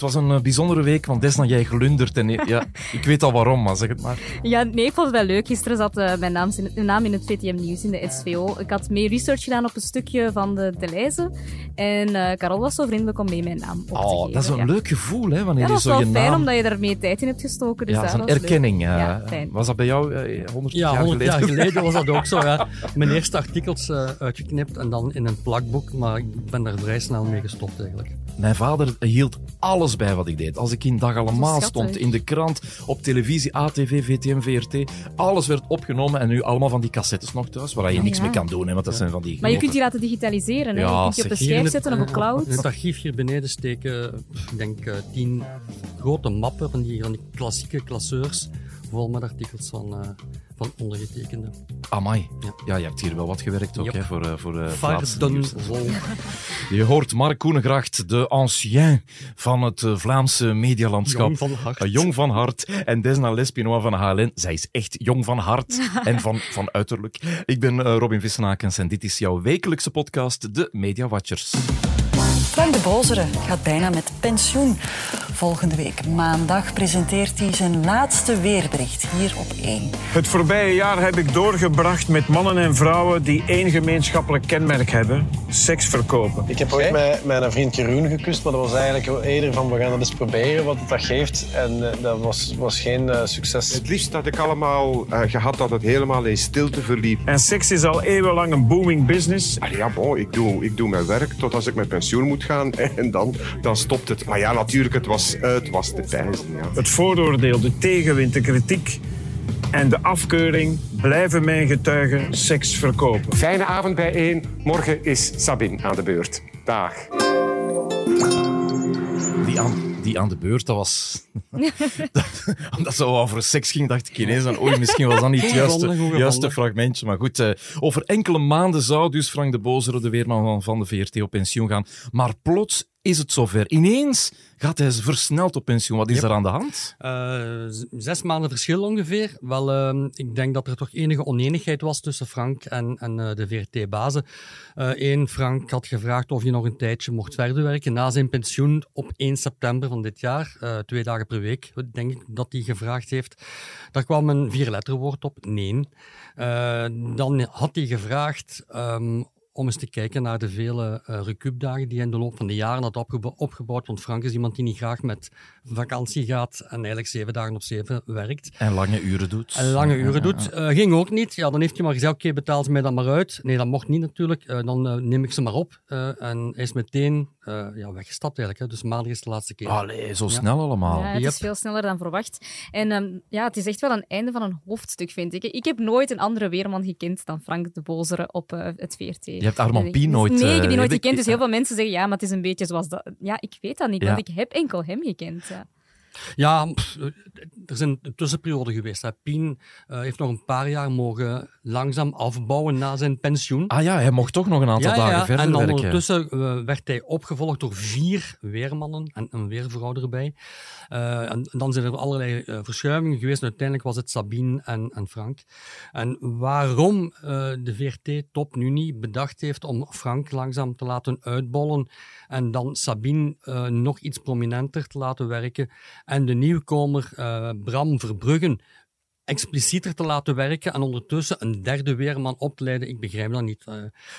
Het was een bijzondere week, want desna jij glundert. En ja, ik weet al waarom, maar zeg het maar. Ja, nee, ik vond het wel leuk. Gisteren zat mijn naam in, naam in het VTM Nieuws in de SVO. Ik had mee research gedaan op een stukje van de Deleuze. En uh, Carol was zo vriendelijk om mee mijn naam op te oh, geven. Dat is een leuk gevoel, hè? Wanneer ja, dat is wel fijn, omdat je daar meer tijd in hebt gestoken. Dus ja, dat is een erkenning. Ja, was dat bij jou uh, 100 ja, jaar 100 geleden? jaar geleden was dat ook zo. Ja. Mijn eerste artikels uh, uitgeknipt en dan in een plakboek. Maar ik ben daar vrij snel mee gestopt eigenlijk. Mijn vader hield alles bij wat ik deed. Als ik in Dag Allemaal stond, in de krant, op televisie, ATV, VTM, VRT, alles werd opgenomen en nu allemaal van die cassettes nog thuis, waar je Ah, niks ja. mee kan doen, hè, want dat zijn van die... Maar je kunt die laten digitaliseren. Hè? Ja, je kunt die op in schijf zetten of op In cloud. het archief hier beneden steken, ik denk, eh, tien grote mappen van die, van die klassieke klasseurs, vol met artikels van, eh, van ondergetekende. Amai. Ja. Ja, je hebt hier wel wat gewerkt ook, Yep. hè, voor, eh, voor nieuws. vol. Je hoort Mark Koenegracht, de ancien van het Vlaamse medialandschap. Jong van hart. Jong van hart. En Desna Lespinois van HLN. Zij is echt jong van hart en van, van uiterlijk. Ik ben Robin Vissenakens en dit is jouw wekelijkse podcast, de Media Watchers. Frank de Bozere gaat bijna met pensioen. Volgende week maandag presenteert hij zijn laatste weerbericht hier op 1. Het voorbije jaar heb ik doorgebracht met mannen en vrouwen die één gemeenschappelijk kenmerk hebben: seks verkopen. Ik heb ooit met mijn vriend Jeroen gekust, maar dat was eigenlijk wel eerder van we gaan het eens proberen wat het dat geeft. En eh, dat was, was geen eh, succes. Het liefst had ik allemaal eh, gehad dat het helemaal in stilte verliep. En seks is al eeuwenlang een booming business. Allee, ja, bon, ik, doe, ik doe mijn werk tot als ik met pensioen moet gaan en dan, dan stopt het. Maar ja, natuurlijk, het was, het was te pijzen. Ja. Het vooroordeel, de tegenwind, de kritiek en de afkeuring blijven mijn getuigen seks verkopen. Fijne avond bijeen. Morgen is Sabine aan de beurt. Dag. Die aan, die aan de beurt, dat was... dat, omdat ze over seks ging, dacht ik ineens aan oei, misschien was dat niet het juiste, fragmentje. Maar goed, eh, over enkele maanden zou dus Frank de Bozere, de weerman van, van de VRT, op pensioen gaan. Maar plots is het zover. Ineens gaat hij versneld op pensioen. Wat is Yep. er aan de hand? Eh, zes maanden verschil ongeveer. Wel, ehm, ik denk dat er toch enige oneenigheid was tussen Frank en, en eh, de VRT-bazen. Eén, Frank had gevraagd of hij nog een tijdje mocht verder werken na zijn pensioen op 1 september van dit jaar. eh, twee dagen per week, denk ik dat hij gevraagd heeft. Daar kwam een vierletterwoord op, nee. Eh, dan had hij gevraagd ehm, om eens te kijken naar de vele eh recuupdagen die hij in de loop van de jaren had opgebou- opgebouwd. Want Frank is iemand die niet graag met vakantie gaat en eigenlijk zeven dagen op zeven werkt. En lange uren doet. En lange Ja, uren ja, doet. Eh, ging ook niet. Ja, dan heeft hij maar gezegd, oké, betaal ze mij dan maar uit. Nee, dat mocht niet natuurlijk. Eh, dan neem ik ze maar op. Eh, en hij is meteen eh, ja, weggestapt eigenlijk. Hè. Dus maandag is de laatste keer. Allee, zo Ja. snel allemaal. Ja, het Yep. is veel sneller dan verwacht. En ehm, ja, het is echt wel een einde van een hoofdstuk, vind ik. Ik heb nooit een andere weerman gekend dan Frank de Bozere op het VRT. Je hebt Armand Pie nooit, Nee, ik heb eh, die nooit gekend. Dus heel veel mensen zeggen, ja, maar het is een beetje zoals dat. Ja, ik weet dat niet, Ja. want ik heb enkel hem gekend. Ja. Ja, pff, er is een tussenperiode geweest. Hè. Pien eh, heeft nog een paar jaar mogen langzaam afbouwen na zijn pensioen. Ah ja, hij mocht toch nog een aantal Ja, ja, dagen verder en werken. ondertussen eh, werd hij opgevolgd door vier weermannen en een weervrouw erbij. Eh, en dan zijn er allerlei verschuivingen geweest. Uiteindelijk was het Sabine en, en Frank. En waarom de VRT-top nu niet bedacht heeft om Frank langzaam te laten uitbollen en dan Sabine eh, nog iets prominenter te laten werken en de nieuwkomer eh, Bram Verbruggen explicieter te laten werken en ondertussen een derde weerman op te leiden, ik begrijp dat niet. Eh,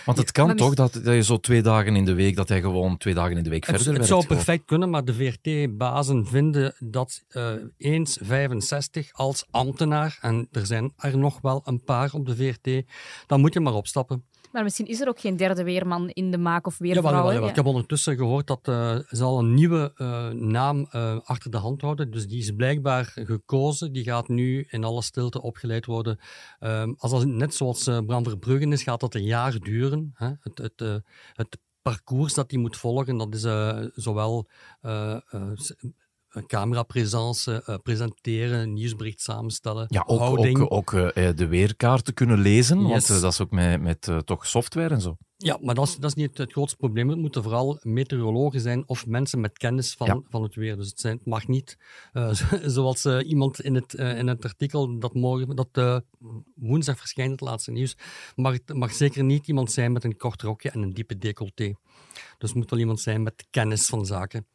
Want het kan Maar toch dat, dat je zo twee dagen in de week, dat hij gewoon twee dagen in de week Het, verder het werkt. zou gewoon. perfect kunnen, maar de VRT-bazen vinden dat eh, eens 65 als ambtenaar, en er zijn er nog wel een paar op de VRT, dan moet je maar opstappen. Maar misschien is er ook geen derde weerman in de maak of weervrouw. Ja. Ik heb ondertussen gehoord dat eh, ze al een nieuwe eh, naam eh, achter de hand houden. Dus die is blijkbaar gekozen. Die gaat nu in alle stilte opgeleid worden. Ehm, als dat net zoals Bram Verbruggen is, gaat dat een jaar duren. Hè? Het, het, het parcours dat hij moet volgen, dat is zowel een camerapresence, eh, presenteren, nieuwsbericht samenstellen, Ja, ook, houding. ook, ook eh, de weerkaarten kunnen lezen, want eh, dat is ook met, met eh, toch software en zo. Ja, maar dat is, dat is niet het grootste probleem. Het moeten vooral meteorologen zijn of mensen met kennis van, Ja. van het weer. Dus het, zijn, het mag niet, eh, zoals eh, iemand in het, eh, in het artikel dat, morgen, dat eh, woensdag verschijnt, het laatste nieuws, mag het mag zeker niet iemand zijn met een kort rokje en een diepe decolleté. Dus het moet wel iemand zijn met kennis van zaken.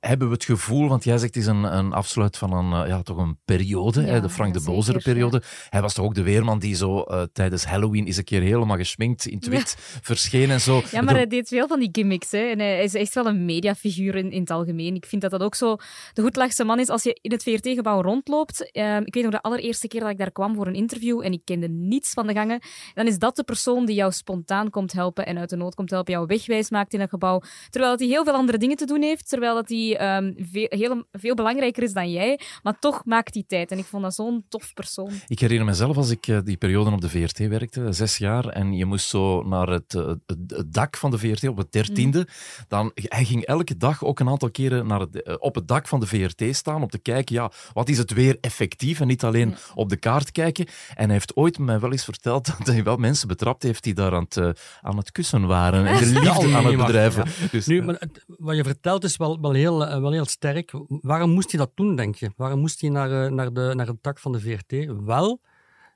Hebben we het gevoel, want jij zegt het is een, een afsluit van een, uh, ja, toch een periode, hè, de Frank de Bozere periode. Hij was toch ook de weerman die zo uh, tijdens Halloween is een keer helemaal geschminkt in het wit verscheen en zo. Ja, maar hij deed veel van die gimmicks. Hè. En hij is echt wel een mediafiguur in, in het algemeen. Ik vind dat dat ook zo de goedlachse man is. Als je in het VRT-gebouw rondloopt, uh, ik weet nog de allereerste keer dat ik daar kwam voor een interview en ik kende niets van de gangen, dan is dat de persoon die jou spontaan komt helpen en uit de nood komt helpen, jou wegwijs maakt in het gebouw. Terwijl hij heel veel andere dingen te doen heeft, terwijl dat hij um, veel, heel, veel belangrijker is dan jij, maar toch maakt hij tijd. En ik vond dat zo'n tof persoon. Ik herinner mezelf als ik uh, die periode op de VRT werkte, zes jaar, en je moest zo naar het, uh, het, het dak van de VRT op het dertiende, mm. dan hij ging elke dag ook een aantal keren naar het, uh, op het dak van de VRT staan om te kijken, ja, wat is het weer effectief en niet alleen mm. op de kaart kijken. En hij heeft ooit mij wel eens verteld dat hij wel mensen betrapt heeft die daar aan het, aan het kussen waren en de liefde ja, aan het bedrijven. Ja. Dus, nu, maar wat je vertelt is wel, wel, heel, wel heel sterk. Waarom moest hij dat doen, denk je? Waarom moest hij naar, naar, de, naar het dak van de VRT? Wel,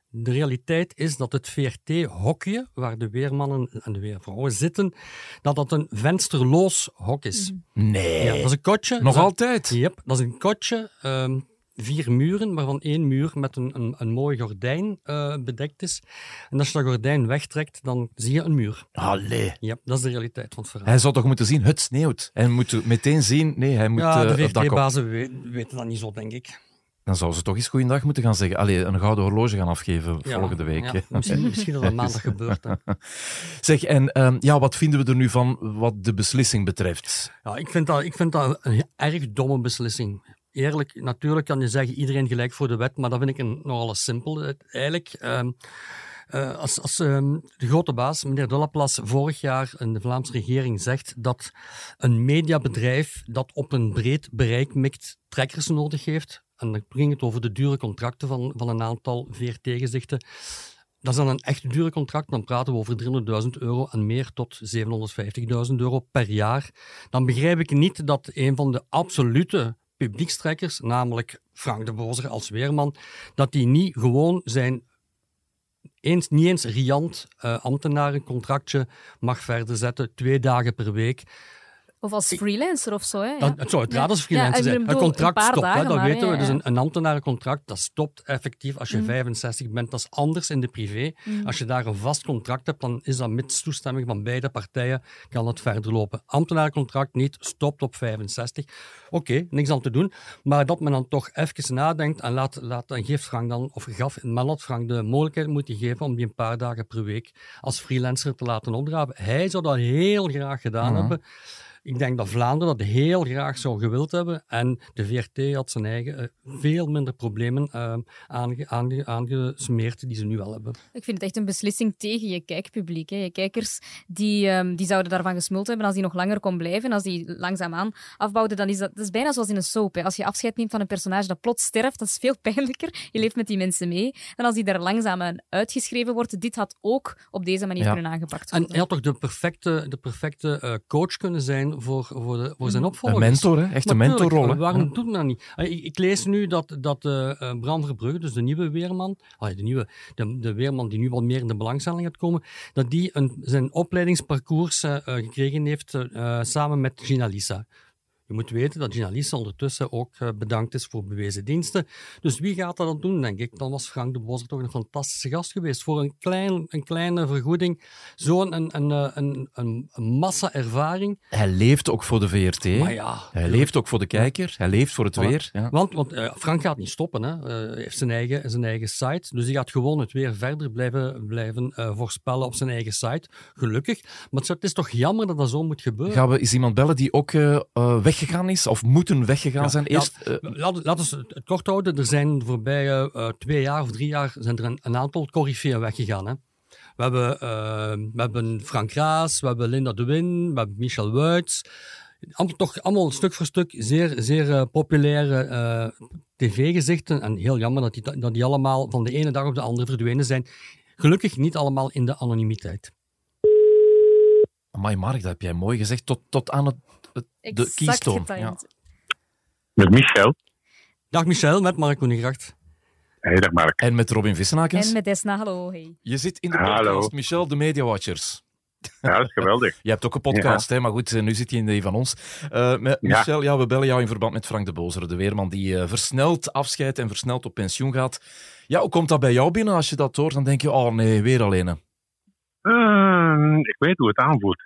de realiteit is dat het VRT-hokje, waar de weermannen en de weervrouwen zitten, dat dat een vensterloos hok is. Nee. Ja, dat is een kotje. Nog altijd? Yep, dat is een kotje. Um, vier muren, waarvan één muur met een, een, een mooi gordijn uh, bedekt is. En als je dat gordijn wegtrekt, dan zie je een muur. Allee. Ja, dat is de realiteit van het verhaal. Hij zou toch moeten zien, het sneeuwt. Hij moet meteen zien, nee, hij moet Ja, de uh, VRT-bazen weten dat niet zo, denk ik. Dan zou ze toch eens goeiedag moeten gaan zeggen. Allee, een gouden horloge gaan afgeven ja, volgende week. Ja, misschien, misschien dat dat maandag gebeurt. Hè. Zeg, en um, ja, wat vinden we er nu van wat de beslissing betreft? Ja, ik vind dat, ik vind dat een erg domme beslissing eerlijk, natuurlijk kan je zeggen iedereen gelijk voor de wet, maar dat vind ik een, nogal simpel. Eigenlijk, um, uh, als, als um, de grote baas, meneer De Laplace, vorig jaar in de Vlaamse regering zegt dat een mediabedrijf dat op een breed bereik mikt trekkers nodig heeft, en dan ging het over de dure contracten van, van een aantal VRT-gezichten, dat is dan een echt dure contract, dan praten we over 300.000 euro en meer tot 750.000 euro per jaar. Dan begrijp ik niet dat een van de absolute publiekstrekkers, namelijk Frank de Bozer als weerman, dat die niet gewoon zijn eens, niet eens riant uh, ambtenarencontractje mag verder zetten, twee dagen per week. Of als freelancer of zo. Hè? Ja. Dat, het zou uiteraard als freelancer Ja, zijn. bedoel, Een contract een paar stopt, hè, dagen dat maar, weten we. ja, Dus een, een ambtenarencontract, dat stopt effectief als je Mhm. 65 bent. Dat is anders in de privé. Mhm. Als je daar een vast contract hebt, dan is dat met toestemming van beide partijen, kan het verder lopen. Ambtenarencontract niet, stopt op 65. Oké, niks aan te doen. Maar dat men dan toch even nadenkt en laat, laat, en geeft Frank dan, of gaf, men had Frank de mogelijkheid moeten geven om die een paar dagen per week als freelancer te laten opdraven. Hij zou dat heel graag gedaan Mhm. hebben. Ik denk dat Vlaanderen dat heel graag zou gewild hebben. En de VRT had zijn eigen eh, veel minder problemen eh, aange, aange, aangesmeerd die ze nu wel hebben. Ik vind het echt een beslissing tegen je kijkpubliek. Hè. Je kijkers die, ehm, die zouden daarvan gesmuld hebben als die nog langer kon blijven. Als die langzaamaan afbouwden, dan is dat, dat is bijna zoals in een soap. Hè. Als je afscheid neemt van een personage dat plots sterft, dat is veel pijnlijker. Je leeft met die mensen mee. Dan als die daar langzaam aan uitgeschreven wordt, dit had ook op deze manier Ja. kunnen aangepakt En worden. hij had toch de perfecte, de perfecte eh, coach kunnen zijn voor, voor, de, voor zijn Een opvolgers. mentor, hè? echt een mentorrol. Waarom Ja. doet men dat niet? Eh, Ik, ik lees nu dat, dat eh, eh, Bram Verbrugge, dus de nieuwe weerman, ah, de, nieuwe, de, de weerman die nu wat meer in de belangstelling gaat komen, dat die een, zijn opleidingsparcours eh, eh, gekregen heeft eh, samen met Gina Lisa. Je moet weten dat Lisa ondertussen ook eh, bedankt is voor bewezen diensten. Dus wie gaat dat dan doen, denk ik? Dan was Frank de Bozer toch een fantastische gast geweest. Voor een, klein, een kleine vergoeding, zo'n een, een, eh, een, een, een massa ervaring. Hij leeft ook voor de VRT. Maar ja, Hij leeft ook voor de kijker. Hij leeft voor het weer. Ja. Want, want eh, Frank gaat niet stoppen. Hè. Hij heeft zijn eigen, zijn eigen site. Dus hij gaat gewoon het weer verder blijven, blijven voorspellen op zijn eigen site. Gelukkig. Maar het is- toch jammer dat dat zo moet gebeuren. Gaan we eens iemand bellen die ook eh, weggegaan is? Of moeten weggegaan Ja, zijn? Eerst, eh, Laten laten we het kort houden. Er zijn de voorbije eh, twee jaar of drie jaar zijn er een, een aantal coryfeeën weggegaan. Hè. We hebben, eh, we hebben Frank Raas, we hebben Linda de Win, we hebben Michel Wuits. Allemaal, toch allemaal stuk voor stuk zeer, zeer populaire tv-gezichten. En heel jammer dat die, dat die allemaal van de ene dag op de andere verdwenen zijn. Gelukkig niet allemaal in de anonimiteit. Amai, Mark, dat heb jij mooi gezegd. Tot, tot aan het- de keystone. Ja. Met Michel. Dag Michel, met Mark Koenigracht. Hey, dag Mark. En met Robin Vissenakens. En met Desna, hallo. Hey. Je zit in de Hallo. podcast, Michel, de Media Watchers. Ja, dat is geweldig. Je hebt ook een podcast, hè, maar goed, eh, nu zit je in die van ons. Uh, met Michel, ja. we bellen jou in verband met Frank de Bozere, de weerman die uh, versneld afscheidt en versneld op pensioen gaat. Ja, hoe komt dat bij jou binnen als je dat hoort? Dan denk je, oh nee, weer alleen. Uh, ik weet hoe het aanvoelt.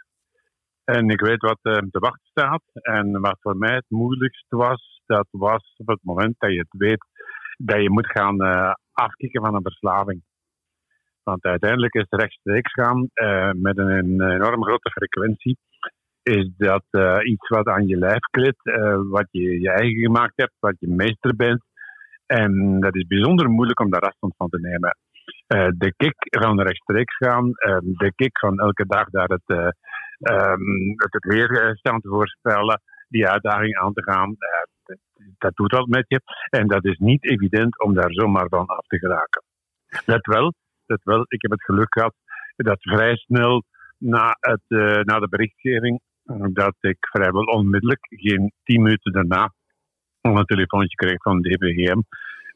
En ik weet wat te wachten staat. En wat voor mij het moeilijkste was, dat was op het moment dat je het weet dat je moet gaan afkicken van een verslaving. Want uiteindelijk is rechtstreeks gaan uh, met een, enorm grote frequentie. Is dat iets wat aan je lijf klit, uh, wat je je eigen gemaakt hebt, wat je meester bent. En dat is bijzonder moeilijk om daar afstand van te nemen. de kick van rechtstreeks gaan, de kick van elke dag daar het, um, het, weerstand te voorspellen, die uitdaging aan te gaan, dat, dat doet wat met je. En dat is niet evident om daar zomaar van af te geraken. Let wel, het wel. Ik heb het geluk gehad dat vrij snel na, het, uh, na de berichtgeving, dat ik vrijwel onmiddellijk, geen tien minuten daarna, een telefoontje kreeg van DVGM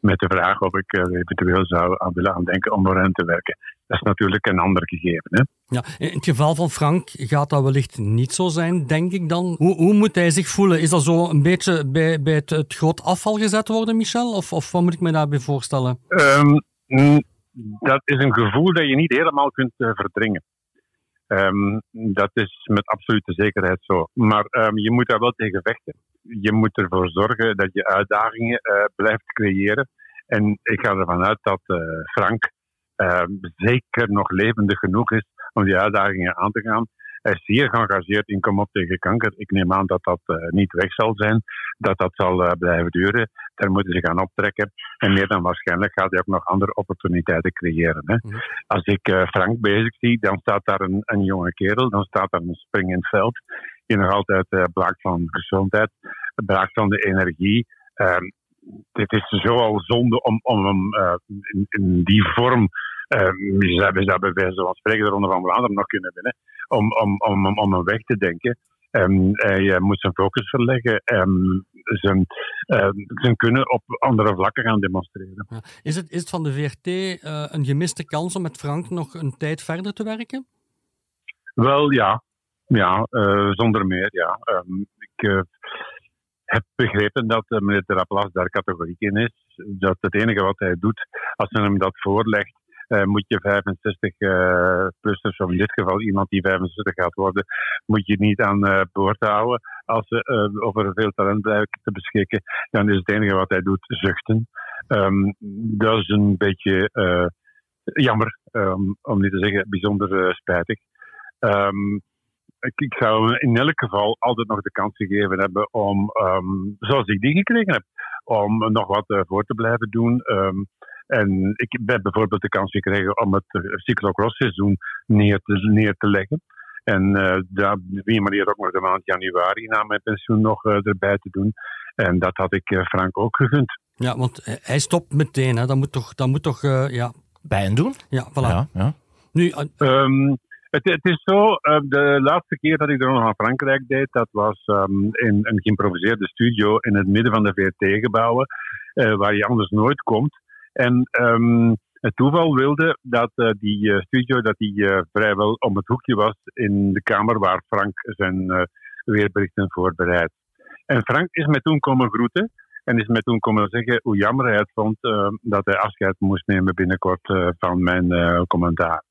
met de vraag of ik eventueel zou aan willen aandenken om voor hen te werken. Dat is natuurlijk een ander gegeven. Hè? Ja, in het geval van Frank gaat dat wellicht niet zo zijn, denk ik dan. Hoe, hoe moet hij zich voelen? Is dat zo een beetje bij, bij het, het groot afval gezet worden, Michel? Of, of wat moet ik me daarbij voorstellen? Um, dat is een gevoel dat je niet helemaal kunt uh, verdringen. Um, dat is met absolute zekerheid zo. Maar um, je moet daar wel tegen vechten. Je moet ervoor zorgen dat je uitdagingen uh, blijft creëren. En ik ga ervan uit dat uh, Frank zeker nog levendig genoeg is om die uitdagingen aan te gaan. Hij is zeer geëngageerd in Kom op tegen kanker. Ik neem aan dat dat uh, niet weg zal zijn, dat dat zal uh, blijven duren. Daar moeten ze gaan optrekken. En meer dan waarschijnlijk gaat hij ook nog andere opportuniteiten creëren. Hè. Mm. Als ik uh, Frank bezig zie, dan staat daar een, een, jonge kerel, dan staat daar een springend veld, die nog altijd blaakt van gezondheid, blaakt van de energie. Ehm, dit is zo al zonde om, om hem in, in die vorm uh, ze hebben bij wijze van spreken de Ronde van Vlaanderen nog kunnen winnen. Om, om, om, om een weg te denken. Um, hij moet zijn focus verleggen en zijn, uh, zijn kunnen op andere vlakken gaan demonstreren. Ja. Is, het, is het van de VRT uh, een gemiste kans om met Frank nog een tijd verder te werken? Wel ja, ja zonder meer. Ja. Um, ik heb begrepen dat meneer de Laplace daar categoriek in is. Dat het enige wat hij doet, als men hem dat voorlegt, uh, moet je 65-plussers, uh, of in dit geval iemand die 65 gaat worden, moet je niet aan uh, boord houden. Als ze over veel talent blijven te beschikken, dan is het enige wat hij doet zuchten. Um, dat is een beetje jammer, um, om niet te zeggen bijzonder spijtig. Um, ik, ik, zou hem in elk geval altijd nog de kans gegeven hebben om, zoals ik die gekregen heb, om nog wat voor te blijven doen. En ik heb bijvoorbeeld de kans gekregen om het cyclocross-seizoen neer te, neer te leggen. En uh, daar, op die manier ook nog de maand januari na mijn pensioen nog uh, erbij te doen. En dat had ik uh, Frank ook gegund. Ja, want hij stopt meteen. Hè. Dat moet toch, dat moet toch ja... bij hem doen? Ja, voilà. Ja, ja. Nu, um, het, het, is zo, de laatste keer dat ik er nog aan Frankrijk deed, dat was um, in een geïmproviseerde studio in het midden van de VRT-gebouwen, waar je anders nooit komt. En um, het toeval wilde dat uh, die studio dat die, vrijwel om het hoekje was in de kamer waar Frank zijn weerberichten voorbereidt. En Frank is me toen komen groeten en is me toen komen zeggen hoe jammer hij het vond dat hij afscheid moest nemen binnenkort van mijn commentaar.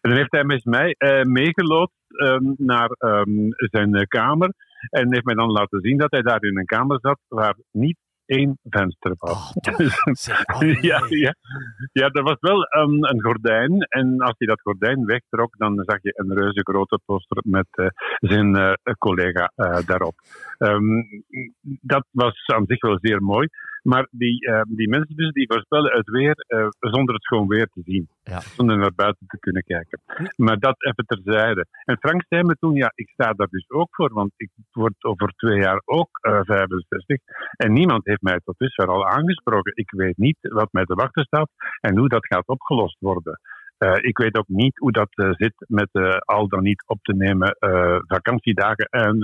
En dan heeft hij met mij meegelopen um, naar um, zijn kamer en heeft mij dan laten zien dat hij daar in een kamer zat waar niet één venster was. Oh, ja, ja, ja, er was wel um, een gordijn. En als hij dat gordijn wegtrok, dan zag je een reuze grote poster met uh, zijn uh, collega uh, daarop. Um, dat was aan zich wel zeer mooi. Maar die, uh, die mensen dus die voorspellen het weer uh, zonder het gewoon weer te zien. Ja. Zonder naar buiten te kunnen kijken. Maar dat even terzijde. En Frank zei me toen, ja, ik sta daar dus ook voor, want ik word over twee jaar ook uh, eh, 65. En niemand heeft mij tot dusver al aangesproken. Ik weet niet wat mij te wachten staat en hoe dat gaat opgelost worden. Uh, ik weet ook niet hoe dat uh, zit met uh, al dan niet op te nemen vakantiedagen en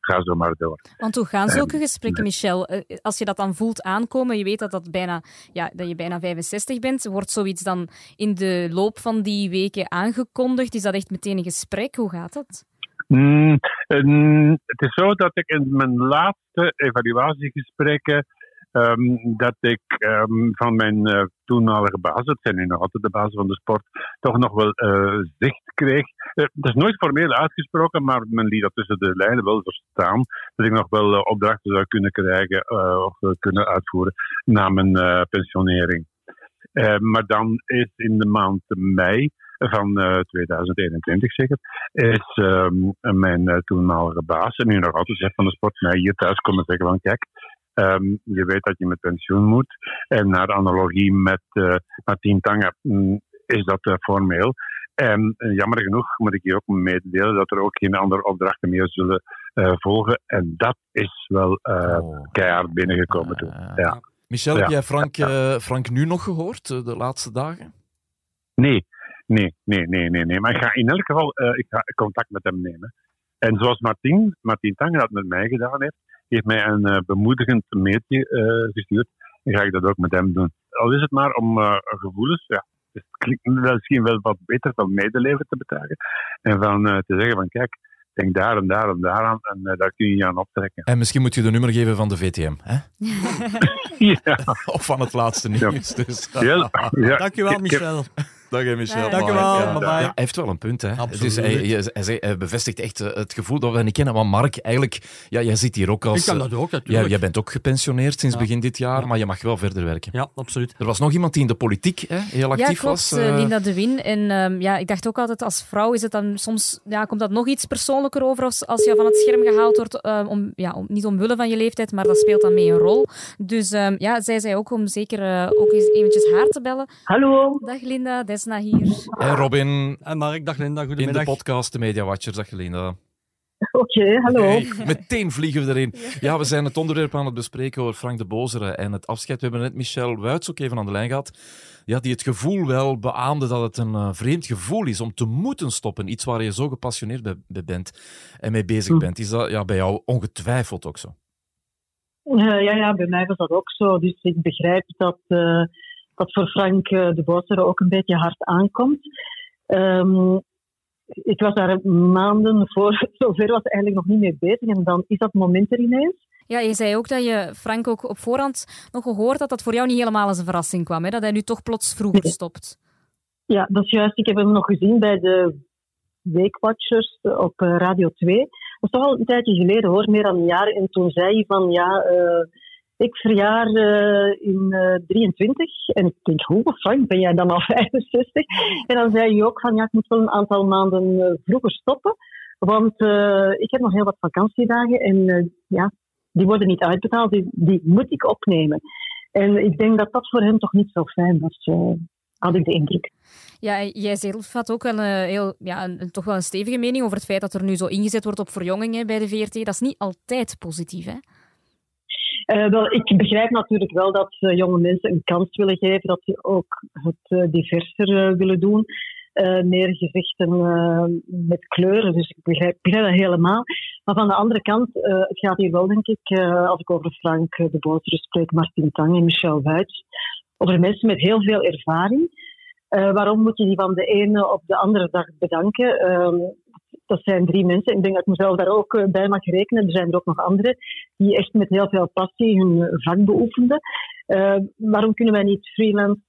ga zo maar door. Want hoe gaan zulke gesprekken, Michel? als je dat dan voelt aankomen, je weet dat, dat, bijna, ja, dat je bijna 65 bent, wordt zoiets dan in de loop van die weken aangekondigd? Is dat echt meteen een gesprek? Hoe gaat dat? Mm, het is zo dat ik in mijn laatste evaluatiegesprekken Um, dat ik um, van mijn uh, toenmalige baas, het zijn nu nog altijd de baas van de sport, toch nog wel uh, zicht kreeg. Uh, dat is nooit formeel uitgesproken, maar men liet dat tussen de lijnen wel verstaan. Dat ik nog wel opdrachten zou kunnen krijgen of kunnen uitvoeren na mijn pensionering. maar dan is in de maand mei van 2021 zeker, is mijn toenmalige baas, en nu nog altijd chef van de sport, mij hier thuis komen zeggen van kijk, Um, je weet dat je met pensioen moet. En naar analogie met uh, Martien Tange um, is dat uh, formeel. En uh, jammer genoeg moet ik je ook mededelen dat er ook geen andere opdrachten meer zullen volgen. En dat is wel oh. keihard binnengekomen toen. Ja. Michel, heb jij Frank, Frank nu nog gehoord de laatste dagen? Nee, nee, nee, nee, nee. nee. Maar ik ga in elk geval ik ga contact met hem nemen. En zoals Martin, Martin Tange dat met mij gedaan heeft, heeft mij een uh, bemoedigend mailtje uh, gestuurd. Dan ga ik dat ook met hem doen. Al is het maar om uh, gevoelens, ja, het klinkt misschien wel wat beter van medeleven te betuigen. En van te zeggen van kijk, denk daar en daar en daar aan en daar kun je je aan optrekken. En misschien moet je de nummer geven van de VTM, hè? ja. Of van het laatste nieuws. Dus. Ja. Ja. Dankjewel, Michel. Dag Michel. Dank je wel. Ja, hij heeft wel een punt. Hè. Absoluut. hij, hij, bevestigt echt eh, het gevoel dat we niet kennen. Want Mark, eigenlijk, ja, jij zit hier ook als... Ik kan dat ook, natuurlijk. jij bent ook gepensioneerd sinds begin dit jaar, maar je mag wel verder werken. Ja, absoluut. Er was nog iemand die in de politiek hè, heel actief ja, klopt, was. Uh... Linda de Win. En um, ja, ik dacht ook altijd, als vrouw is het dan soms... Ja, komt dat nog iets persoonlijker over als, als je van het scherm gehaald wordt. Um, om, ja, om, niet omwille van je leeftijd, maar dat speelt dan mee een rol. Dus um, ja, zij zei ook om zeker uh, ook eens eventjes haar te bellen. Hallo. Dag Linda, Desna hier. En Robin. En Mark, dag Linda, goedemiddag. In de podcast De Media Watchers, dag Linda. Oké, hallo. Hey, meteen vliegen we erin. Ja, we zijn het onderwerp aan het bespreken over Frank de Bozere en het afscheid. We hebben net Michel Wuits ook even aan de lijn gehad. Ja, die het gevoel wel beaamde dat het een uh, vreemd gevoel is om te moeten stoppen. Iets waar je zo gepassioneerd bij, bent en mee bezig hm. bent. Is dat ja, bij jou ongetwijfeld ook zo? Uh, ja, ja, bij mij was dat ook zo. Dus ik begrijp dat... Uh dat voor Frank eh, de Bosser ook een beetje hard aankomt. Um, ik was daar maanden voor zover was eigenlijk nog niet mee bezig. En dan is dat moment er ineens. Ja, je zei ook dat je Frank ook op voorhand nog gehoord had dat voor jou niet helemaal als een verrassing kwam. Hè? Dat hij nu toch plots vroeger stopt. Ja, dat is juist. Ik heb hem nog gezien bij de Weekwatchers op eh, Radio 2. Dat is toch al een tijdje geleden hoor, meer dan een jaar. En toen zei hij van ja, uh, ik verjaar uh, in uh, 23 en ik denk, hoe Frank, ben jij dan al 65? En dan zei je ook van, ja, ik moet wel een aantal maanden uh, vroeger stoppen, want ik heb nog heel wat vakantiedagen en ja, die worden niet uitbetaald, die, die, moet ik opnemen. En ik denk dat dat voor hem toch niet zo fijn was, had ik de indruk. Ja, jij zelf had ook een, heel, ja, een, toch wel een stevige mening over het feit dat er nu zo ingezet wordt op verjongingen bij de VRT. Dat is niet altijd positief, hè? Uh, wel, ik begrijp natuurlijk wel dat uh, jonge mensen een kans willen geven, dat ze ook het uh, diverser willen doen. meer gezichten met kleuren, dus ik begrijp, dat helemaal. Maar van de andere kant, het gaat hier wel, denk ik, als ik over Frank de Boter spreek, Martin Tang en Michel Wuits, over mensen met heel veel ervaring. waarom moet je die van de ene op de andere dag bedanken? Dat zijn drie mensen. Ik denk dat ik mezelf daar ook eh, bij mag rekenen. Er zijn er ook nog anderen die echt met heel veel passie hun eh, vak beoefenden. Uh, waarom kunnen wij niet freelance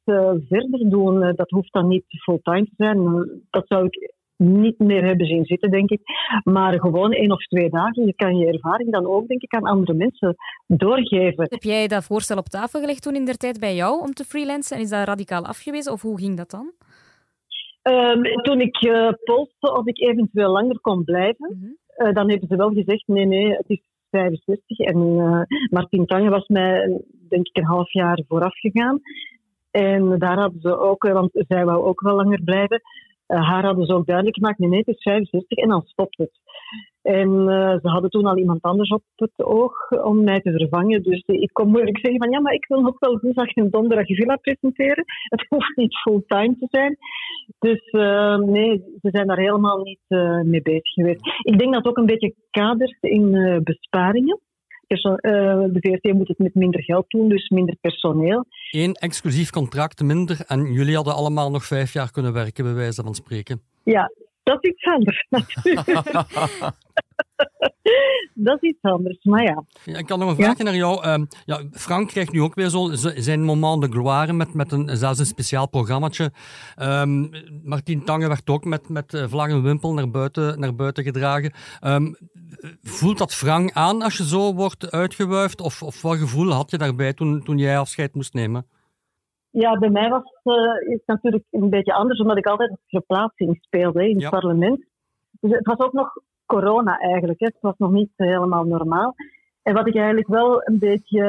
verder doen? Dat hoeft dan niet fulltime te zijn. dat zou ik niet meer hebben zien zitten, denk ik. Maar gewoon één of twee dagen. Je kan je ervaring dan ook, denk ik, aan andere mensen doorgeven. Heb jij dat voorstel op tafel gelegd toen in der tijd bij jou om te freelancen? En is dat radicaal afgewezen? Of hoe ging dat dan? Um, toen ik uh, polste of ik eventueel langer kon blijven, mm -hmm. uh, dan hebben ze wel gezegd: nee, nee, het is 65. En uh, Martin Tange was mij, denk ik, een half jaar vooraf gegaan. En daar hadden ze ook, want zij wou ook wel langer blijven. Haar hadden ze ook duidelijk gemaakt, nee, nee, het is 65 en dan stopt het. En uh, ze hadden toen al iemand anders op het oog om mij te vervangen. Dus ik kon moeilijk zeggen van ja, maar ik wil nog wel woensdag en donderdag villa presenteren. Het hoeft niet fulltime te zijn. Dus uh, nee, ze zijn daar helemaal niet mee bezig geweest. Ik denk dat het ook een beetje kadert in besparingen. De VRT moet het met minder geld doen, dus minder personeel. Eén exclusief contract minder en jullie hadden allemaal nog vijf jaar kunnen werken, bij wijze van spreken. Ja, dat is iets anders natuurlijk. dat is iets anders, maar ja. ja ik kan nog een vraagje naar jou. Uh, ja, Frank krijgt nu ook weer zo zijn moment de gloire met, met een, zelfs een speciaal programmaatje. Um, Martien Tange werd ook met, met eh, vlag en wimpel naar buiten, naar buiten gedragen. Um, voelt dat Frank aan als je zo wordt uitgewuifd? Of, of wat gevoel had je daarbij toen, toen jij afscheid moest nemen? Ja, bij mij was uh, het natuurlijk een beetje anders, omdat ik altijd verplaatsing speelde in het parlement. Dus het was ook nog corona eigenlijk. Het was nog niet helemaal normaal. En wat ik eigenlijk wel een beetje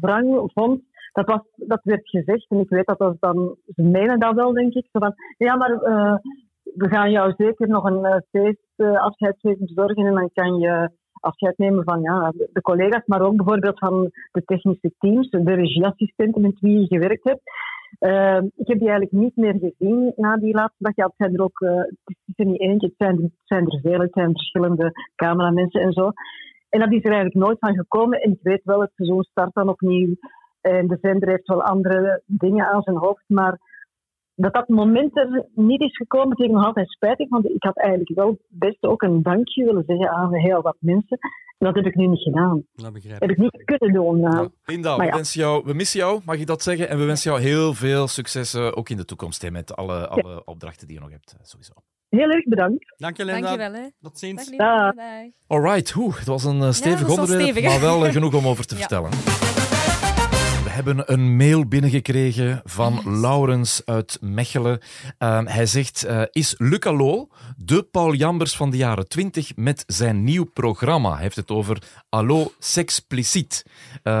wrang vond, dat, was, dat werd gezegd, en ik weet dat dat dan, ze menen dat wel, denk ik. Zo van, ja, maar uh, we gaan jou zeker nog een uh, feest, uh, afscheidsfeest bezorgen en dan kan je afscheid nemen van ja, de collega's, maar ook bijvoorbeeld van de technische teams, de regieassistenten met wie je gewerkt hebt. Uh, ik heb die eigenlijk niet meer gezien na die laatste dag. Ja, het zijn er ook, uh, het is er niet eentje, het zijn, het zijn er veel, het zijn verschillende cameramensen en zo. En dat is er eigenlijk nooit van gekomen. En ik weet wel, het seizoen start dan opnieuw. En de zender heeft wel andere dingen aan zijn hoofd, maar dat dat moment er niet is gekomen, vind ik nog altijd spijtig. Want ik had eigenlijk wel best ook een dankje willen zeggen aan heel wat mensen. En dat heb ik nu niet gedaan. Dat begrijp ik. Heb ik niet kunnen doen. Uh. Linda, we, wensen jou, we missen jou, mag je dat zeggen? En we wensen jou heel veel succes, uh, ook in de toekomst, hè, met alle, alle ja. opdrachten die je nog hebt, uh, sowieso. Heel erg bedankt. Dank je, Linda. Dank je wel, hè. Tot ziens. Dag. Alright, het was een stevig ja, onderwerp, stevig, maar wel genoeg om over te vertellen hebben een mail binnengekregen van Laurens uit Mechelen. Uh, hij zegt, uh, is Luc Allo de Paul Jambers van de jaren 20 met zijn nieuw programma? Hij heeft het over Allo Sexpliciet. Uh,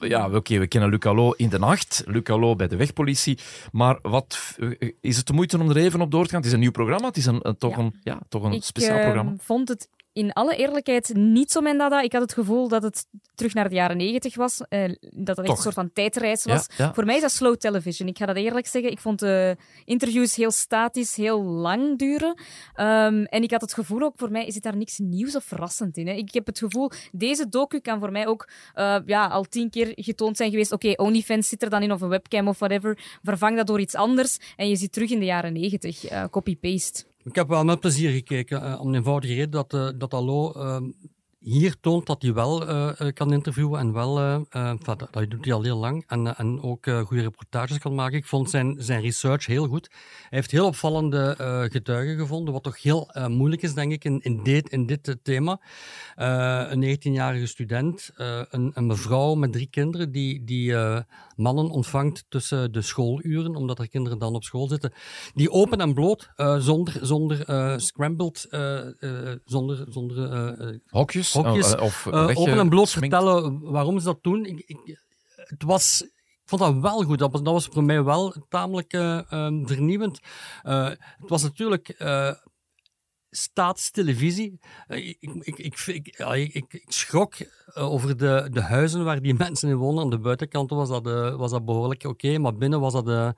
ja, oké, okay, we kennen Luc Allo in de nacht, Luc Allo bij de wegpolitie. Maar wat, eh, is het de moeite om er even op door te gaan? Het is een nieuw programma, het is een, een toch, ja. Een, ja, toch een ik, speciaal programma. Ik vond het in alle eerlijkheid niet zo mijn dada. Ik had het gevoel dat het terug naar de jaren negentig was. Eh, dat het echt een soort van tijdreis was. Ja, ja. Voor mij is dat slow television. Ik ga dat eerlijk zeggen. Ik vond de interviews heel statisch, heel lang duren. Um, en ik had het gevoel ook, voor mij is het daar niks nieuws of verrassend in. Hè. Ik heb het gevoel, deze docu kan voor mij ook uh, ja, al tien keer getoond zijn geweest. Oké, okay, OnlyFans zit er dan in of een webcam of whatever. Vervang dat door iets anders en je zit terug in de jaren negentig. Uh, Copy-paste. Ik heb wel met plezier gekeken, uh, om de eenvoudige reden dat, uh, dat Allo uh, hier toont dat hij wel kan interviewen en wel, dat, dat doet hij al heel lang, en, en ook goede reportages kan maken. Ik vond zijn, zijn research heel goed. Hij heeft heel opvallende getuigen gevonden, wat toch heel moeilijk is, denk ik, in, in dit, in dit thema. een 19-jarige student, een, een, mevrouw met drie kinderen, die, die mannen ontvangt tussen de schooluren, omdat er kinderen dan op school zitten, die open en bloot, uh, zonder, zonder uh, scrambled, uh, zonder, zonder hokjes, hokjes of open en bloot vertellen waarom ze dat doen. Ik, ik, het was ik vond dat wel goed. Dat was, dat was voor mij wel tamelijk um, vernieuwend. het was natuurlijk staatstelevisie. Ik, ik, ik, ik, ik, schrok over de, de huizen waar die mensen in wonen. Aan de buitenkant was dat, was dat behoorlijk oké, maar binnen was dat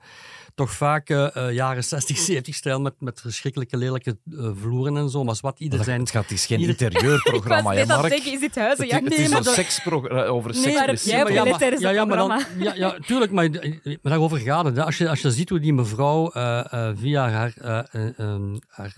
toch vaak uh, jaren 60, 70 stijl met, met verschrikkelijke lelijke uh, vloeren en zo. Maar wat ieder zijn. Het, gaat, is geen ieder... interieurprogramma, ja, Mark. Zeggen, is dit huizen? Ja, het, het is een seksprogramma over nee, seks. Jij hebt ja, maar, ja, ja, maar dan, ja, ja, tuurlijk, maar, maar daarover gaat het. Hè. Als, je, als je ziet hoe die mevrouw uh, via haar, haar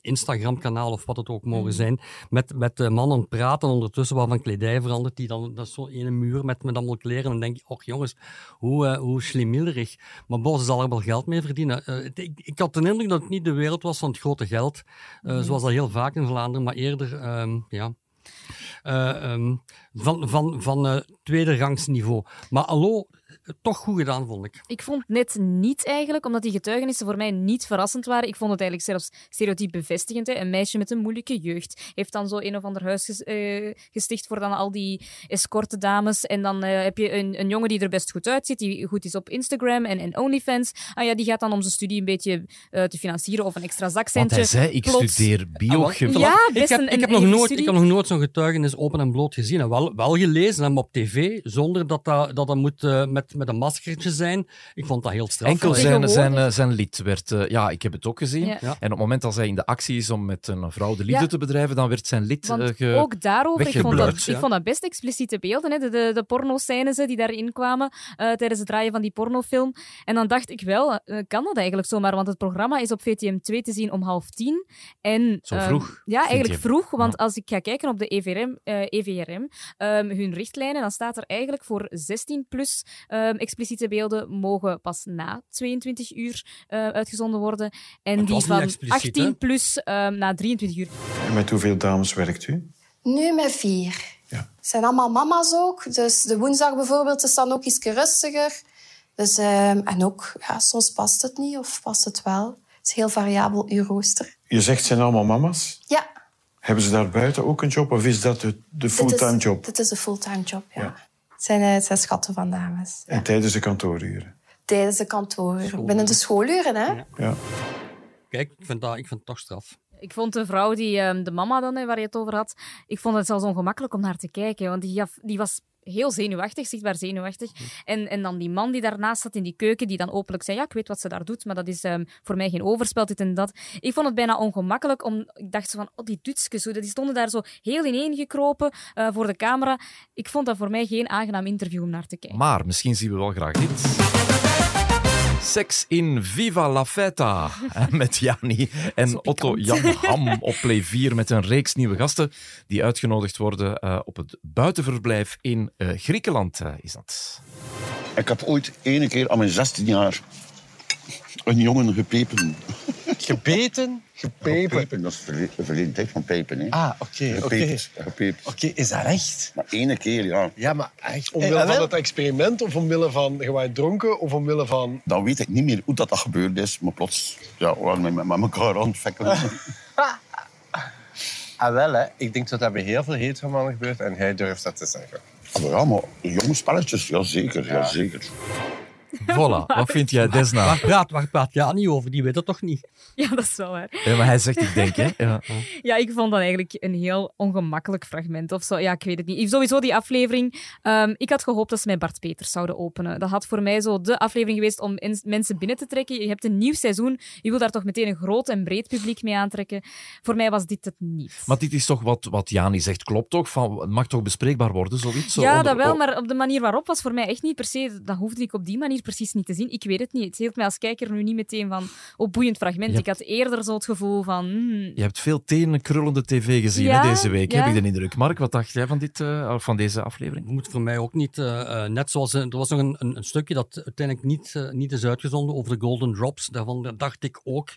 Instagram-kanaal of wat het ook mogen zijn, met, met mannen praten ondertussen waarvan kledij verandert, die dan, dat is zo'n ene muur met, met allemaal kleren. En dan denk je, och jongens, hoe, uh, hoe slimillerig. Maar Bos zal er wel geld mee verdienen. Uh, ik, ik, had de indruk dat het niet de wereld was van het grote geld, uh, zoals dat heel vaak in Vlaanderen, maar eerder, um, ja... Um, van van, van tweede rangs niveau. Maar allo, toch goed gedaan, vond ik. Ik vond net niet eigenlijk, omdat die getuigenissen voor mij niet verrassend waren. Ik vond het eigenlijk zelfs stereotyp bevestigend. Hè. Een meisje met een moeilijke jeugd heeft dan zo een of ander huis ges- eh, gesticht voor dan al die escorte dames. En dan eh, heb je een, een jongen die er best goed uitziet, die goed is op Instagram en, en OnlyFans. Ah ja, die gaat dan om zijn studie een beetje eh, te financieren of een extra Want zakcentje. hij zei, ik Plots- studeer biochemie. Ja, ik heb, een- ik, heb een nog nooit, studie. ik heb nog nooit zo'n getuigenis open en bloot gezien. En wel, wel gelezen, hem op tv, zonder dat dat, dat, dat moet eh, met, met een maskertje zijn. Ik vond dat heel straf. Enkel zijn, zijn, eh, zijn lid werd... eh, ja, ik heb het ook gezien. Ja. Ja. En op het moment dat hij in de actie is om met een vrouw de liefde Ja. te bedrijven, dan werd zijn lid Want eh, ge- ook daarover, ik vond, dat, weggeblurred, ik ja. vond dat best expliciete beelden, hè, de, de, de pornoscènes die daarin kwamen eh, tijdens het draaien van die pornofilm. En dan dacht ik wel, kan dat eigenlijk zomaar? Want het programma is op VTM 2 te zien om half tien. En, Zo ehm, vroeg, ja, eigenlijk je? vroeg, want Ja. als ik ga kijken op de EVRM, eh, EVRM ehm, hun richtlijnen, dan staat er eigenlijk voor 16 plus ehm, expliciete beelden mogen pas na 22 uur eh, uitgezonden worden. En het die van expliciet, 18 hè? plus ehm, na 23 uur. En met hoeveel dames werkt u? Nu met vier. Ja. Het zijn allemaal mama's ook. Dus de woensdag bijvoorbeeld is dan ook iets rustiger. Dus, ehm, en ook, ja, soms past het niet of past het wel. Het is heel variabel, uw rooster. Je zegt het zijn allemaal mama's. Ja. Hebben ze daar buiten ook een job of is dat de, fulltime is- job? Dit is een fulltime job, ja. Ja. Het, zijn, eh, het zijn schatten van dames. En tijdens de kantooruren? Tijdens de kantooruren. Binnen de schooluren, hè. Ja. Kijk, ik vind, dat, ik vind het toch straf. Ik vond de vrouw, die, ehm, de mama dan, waar je het over had, ik vond het zelfs ongemakkelijk om naar te kijken. Want die, gaf- die was heel zenuwachtig, zichtbaar zenuwachtig. En, en dan die man die daarnaast zat in die keuken, die dan openlijk zei, ja, ik weet wat ze daar doet, maar dat is ehm, voor mij geen overspel, dit en dat. Ik vond het bijna ongemakkelijk, om, ik dacht zo van, oh, die zo, die stonden daar zo heel ineengekropen uh, voor de camera. Ik vond dat voor mij geen aangenaam interview om naar te kijken. Maar misschien zien we wel graag dit. Seks in Viva la Feta. Met Jani en Otto Jan Ham op Play 4 met een reeks nieuwe gasten die uitgenodigd worden uh, op het buitenverblijf in uh, Griekenland. Uh, is dat. Ik heb ooit ene keer aan mijn 16 jaar een jongen gepepen. Gebeten? Gepepen? Gepepen, dat is verle verleden tijd van pepen. Hè. Ah, oké. Okay, oké. Oké, is dat echt? Maar ene keer, ja. Ja, maar echt? Omwille hey, van het experiment of omwille van je dronken of omwille van... Dan weet ik niet meer hoe dat, dat gebeurd is, maar plots ja, waren we met, met elkaar aan ah, wel, hè. Ik denk dat dat bij heel veel heteromannen gebeurt en hij durft dat te zeggen. Ah, ja, maar jonge spelletjes, ja zeker, ja. ja zeker. Voilà, wat vind jij Desna? Waar praat, waar praat ja niet over? Die weet het toch niet? Ja, dat is wel waar. Ja, maar hij zegt ik denk, hè? Ja. ja, ik vond dat eigenlijk een heel ongemakkelijk fragment of zo. Ja, ik weet het niet. Sowieso die aflevering. Um, ik had gehoopt dat ze met Bart Peters zouden openen. Dat had voor mij zo de aflevering geweest om mensen binnen te trekken. Je hebt een nieuw seizoen. Je wil daar toch meteen een groot en breed publiek mee aantrekken. Voor mij was dit het niet. Maar dit is toch wat, wat Jani zegt, klopt toch? Van, het mag toch bespreekbaar worden, zoiets? Zo ja, onder, dat wel, maar op de manier waarop was voor mij echt niet per se... Dat hoefde ik op die manier precies niet te zien. Ik weet het niet. Het hield mij als kijker nu niet meteen van... Oh, boeiend fragment. Hebt... Ik had eerder zo het gevoel van... Hmm. Je hebt veel tenenkrullende tv gezien ja, hè, deze week, ja. heb ik de indruk. Mark, wat dacht jij van, dit, uh, van deze aflevering? moet voor mij ook niet... Uh, uh, net zoals... er was nog een, een, een, stukje dat uiteindelijk niet, niet is uitgezonden over de Golden Drops. Daarvan dacht ik ook...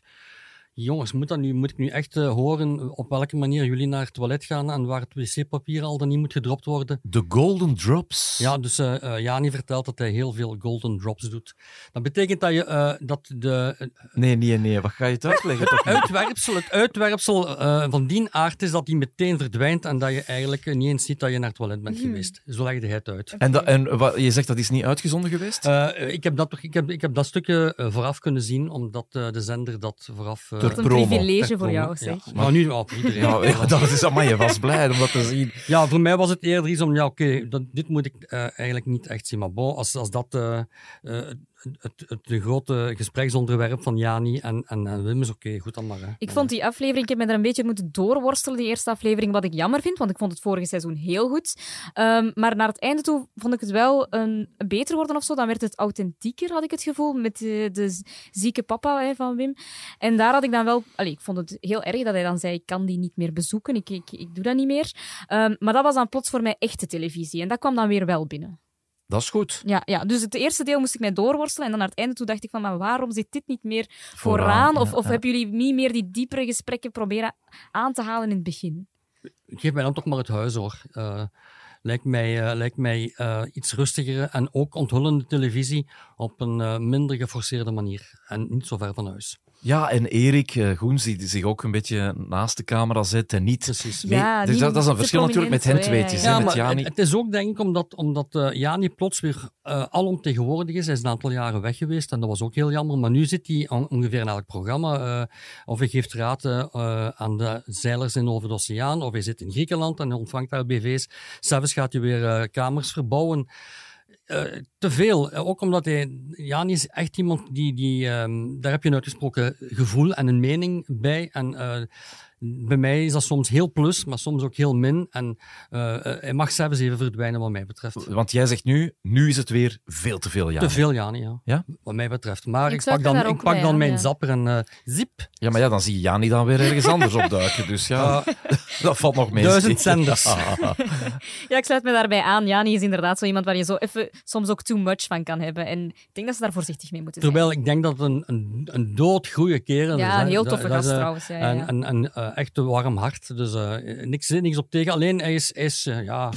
Jongens, moet, dat nu, moet ik nu echt uh, horen op welke manier jullie naar het toilet gaan en waar het wc-papier al dan niet moet gedropt worden? De Golden Drops? Ja, dus uh, uh, Jani vertelt dat hij heel veel Golden Drops doet. Dat betekent dat je dat de... nee, nee, nee. Wat ga je het uitleggen? het, uitwerpsel, het uitwerpsel van die aard is dat die meteen verdwijnt en dat je eigenlijk niet eens ziet dat je naar het toilet bent Hmm. geweest. Zo legde hij het uit. En, dat, en wat, je zegt dat is niet uitgezonden geweest? ik, heb dat, ik, heb, ik heb dat stukje vooraf kunnen zien, omdat de zender dat vooraf... Wat een privilege voor jou, zeg. Ja, maar nu, oh, iedereen. Ja, ja, dat is allemaal, je was blij om dat te zien. Ja, voor mij was het eerder iets om, ja, oké, okay, dit moet ik uh, eigenlijk niet echt zien. Maar bon, als, als dat uh, uh, het, grote gespreksonderwerp van Jani en, en, Wim is, oké, goed dan maar. Hè. Ik vond die aflevering, ik heb me er een beetje moeten doorworstelen, die eerste aflevering, wat ik jammer vind, want ik vond het vorige seizoen heel goed. Um, maar naar het einde toe vond ik het wel een, beter worden of zo. Dan werd het authentieker, had ik het gevoel, met de, de zieke papa hè, van Wim. En daar had ik dan wel... Ik vond het heel erg dat hij dan zei, ik kan die niet meer bezoeken, ik, ik, ik doe dat niet meer. Um, maar dat was dan plots voor mij echte televisie. En dat kwam dan weer wel binnen. Dat is goed. Ja, ja, dus het eerste deel moest ik mij doorworstelen. En dan naar het einde toe dacht ik van, maar waarom zit dit niet meer vooraan? vooraan of, ja, of ja. hebben jullie niet meer die diepere gesprekken proberen aan te halen in het begin? Geef mij dan toch maar het huis, hoor. Uh, lijkt mij, uh, lijkt mij uh, iets rustigere en ook onthullende televisie op een minder geforceerde manier en niet zo ver van huis. Ja, en Erik uh, Goens, die zich ook een beetje naast de camera zet en niet. Precies. Mee, ja, dus dat, dat, is een verschil natuurlijk met hen tweetjes. Ja, met Jani. Het, het, is ook denk ik omdat, omdat uh, Jani plots weer uh, alomtegenwoordig is. Hij is een aantal jaren weg geweest en dat was ook heel jammer. Maar nu zit hij on, ongeveer in elk programma. of hij geeft raad aan de zeilers in over de oceaan, of hij zit in Griekenland en hij ontvangt daar BV's. S'avonds gaat hij weer kamers verbouwen. Uh, te veel. Ook omdat hij, Jani is echt iemand die, die um, daar heb je een uitgesproken gevoel en een mening bij. En uh, bij mij is dat soms heel plus, maar soms ook heel min. En uh, hij mag zelfs even verdwijnen, wat mij betreft. Want jij zegt nu, nu is het weer veel te veel Jani. Te veel Jani, ja. ja? Wat mij betreft. Maar ik, ik pak dan, ik pak dan mijn ja. zapper en uh, zip. Ja, maar ja, dan zie je Jani dan weer ergens anders opduiken. Dus ja, dat valt nog mee. Duizend zenders. Ja. ja, ik sluit me daarbij aan. Jani is inderdaad zo iemand waar je zo even soms ook too much van kan hebben. En ik denk dat ze daar voorzichtig mee moeten zijn. Terwijl ik denk dat het een, een, een doodgoeie kerel ja, is. een heel toffe dat gast trouwens. Ja, ja, En, ja. en, en uh, echt een warm hart. Dus uh, niks, niks op tegen. Alleen hij is, hij is uh, ja,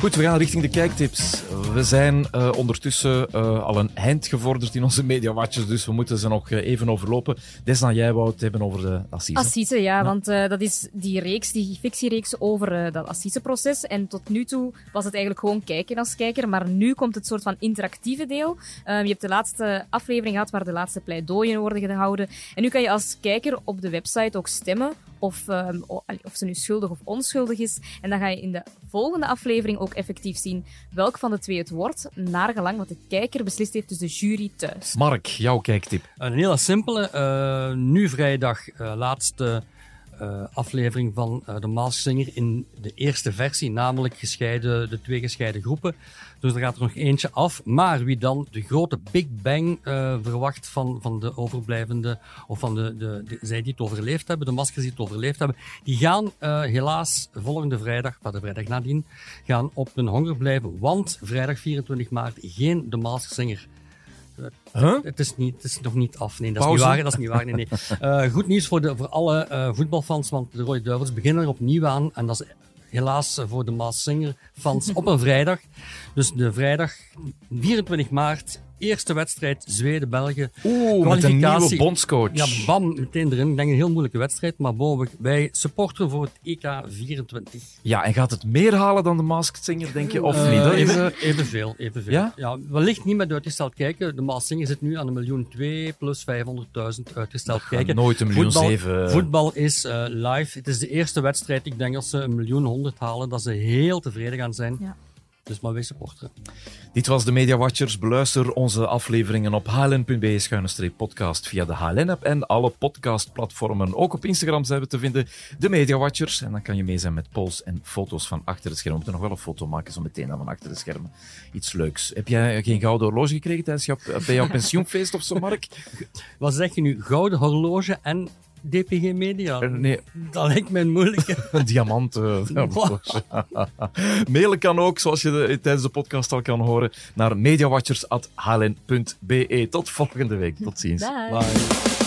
Goed, we gaan richting de kijktips. We zijn uh, ondertussen uh, al een eind gevorderd in onze mediawatches, dus we moeten ze nog uh, even overlopen. Desna, jij wou het hebben over de Assise. Assise, ja, ja. want dat is die reeks, die fictiereeks over dat Assise-proces. En tot nu toe was het eigenlijk gewoon kijken als kijker, maar nu komt het soort van interactieve deel. Uh, je hebt de laatste aflevering gehad waar de laatste pleidooien worden gehouden. En nu kan je als kijker op de website ook stemmen of, um, of ze nu schuldig of onschuldig is. En dan ga je in de volgende aflevering ook effectief zien welk van de twee het wordt, naar gelang wat de kijker beslist heeft, dus de jury thuis. Mark, jouw kijktip. Een hele simpele. Uh, nu vrijdag, uh, laatste uh, aflevering van uh, de Mask Singer in de eerste versie, namelijk gescheiden, de twee gescheiden groepen. Dus er gaat er nog eentje af. Maar wie dan de grote Big Bang uh, verwacht van, van de overblijvende, of van de, de, de, zij die het overleefd hebben, de maskers die het overleefd hebben, die gaan helaas volgende vrijdag, maar de vrijdag nadien, gaan op hun honger blijven. Want vrijdag 24 maart geen de Mask Singer. Huh? Het, is niet, het is nog niet af. Nee, dat is Pauze. niet waar. Dat is niet waar. Nee, nee. Uh, goed nieuws voor, de, voor alle uh, voetbalfans, want de Rode Duivels beginnen er opnieuw aan. En dat is helaas voor de Maas Singer fans op een vrijdag. Dus de vrijdag 24 maart, eerste wedstrijd Zweden-België. Oeh, met een nieuwe bondscoach. Ja, bam, meteen erin. Ik denk een heel moeilijke wedstrijd, maar bon, wij supporteren voor het EK 24. Ja, en gaat het meer halen dan de Masked Singer, denk je? Of uh, niet? Dat is, even, evenveel, evenveel. Ja? ja? wellicht niet met uitgesteld kijken. De Masked Singer zit nu aan een miljoen twee plus 500.000 uitgesteld kijken. Nooit een miljoen voetbal, zeven. Voetbal is uh, live. Het is de eerste wedstrijd. Ik denk als ze een miljoen honderd halen, dat ze heel tevreden gaan zijn. Ja. Dus maar wij supporteren. Dit was de Media Watchers. Beluister onze afleveringen op hln.be-podcast via de HLN-app en alle podcastplatformen. Ook op Instagram zijn we te vinden, de Media Watchers. En dan kan je mee zijn met polls en foto's van achter het scherm. We moeten nog wel een foto maken, zo meteen dan van achter het scherm. Iets leuks. Heb jij geen gouden horloge gekregen tijdens jouw, bij jouw pensioenfeest of zo, Mark? Wat zeg je nu? Gouden horloge en DPG Media. Uh, nee. Dat lijkt mij een moeilijke. een diamant. Uh, Mailen kan ook, zoals je de, tijdens de podcast al kan horen, naar mediawatchers.hln.be. Tot volgende week. Tot ziens. Bye. Bye.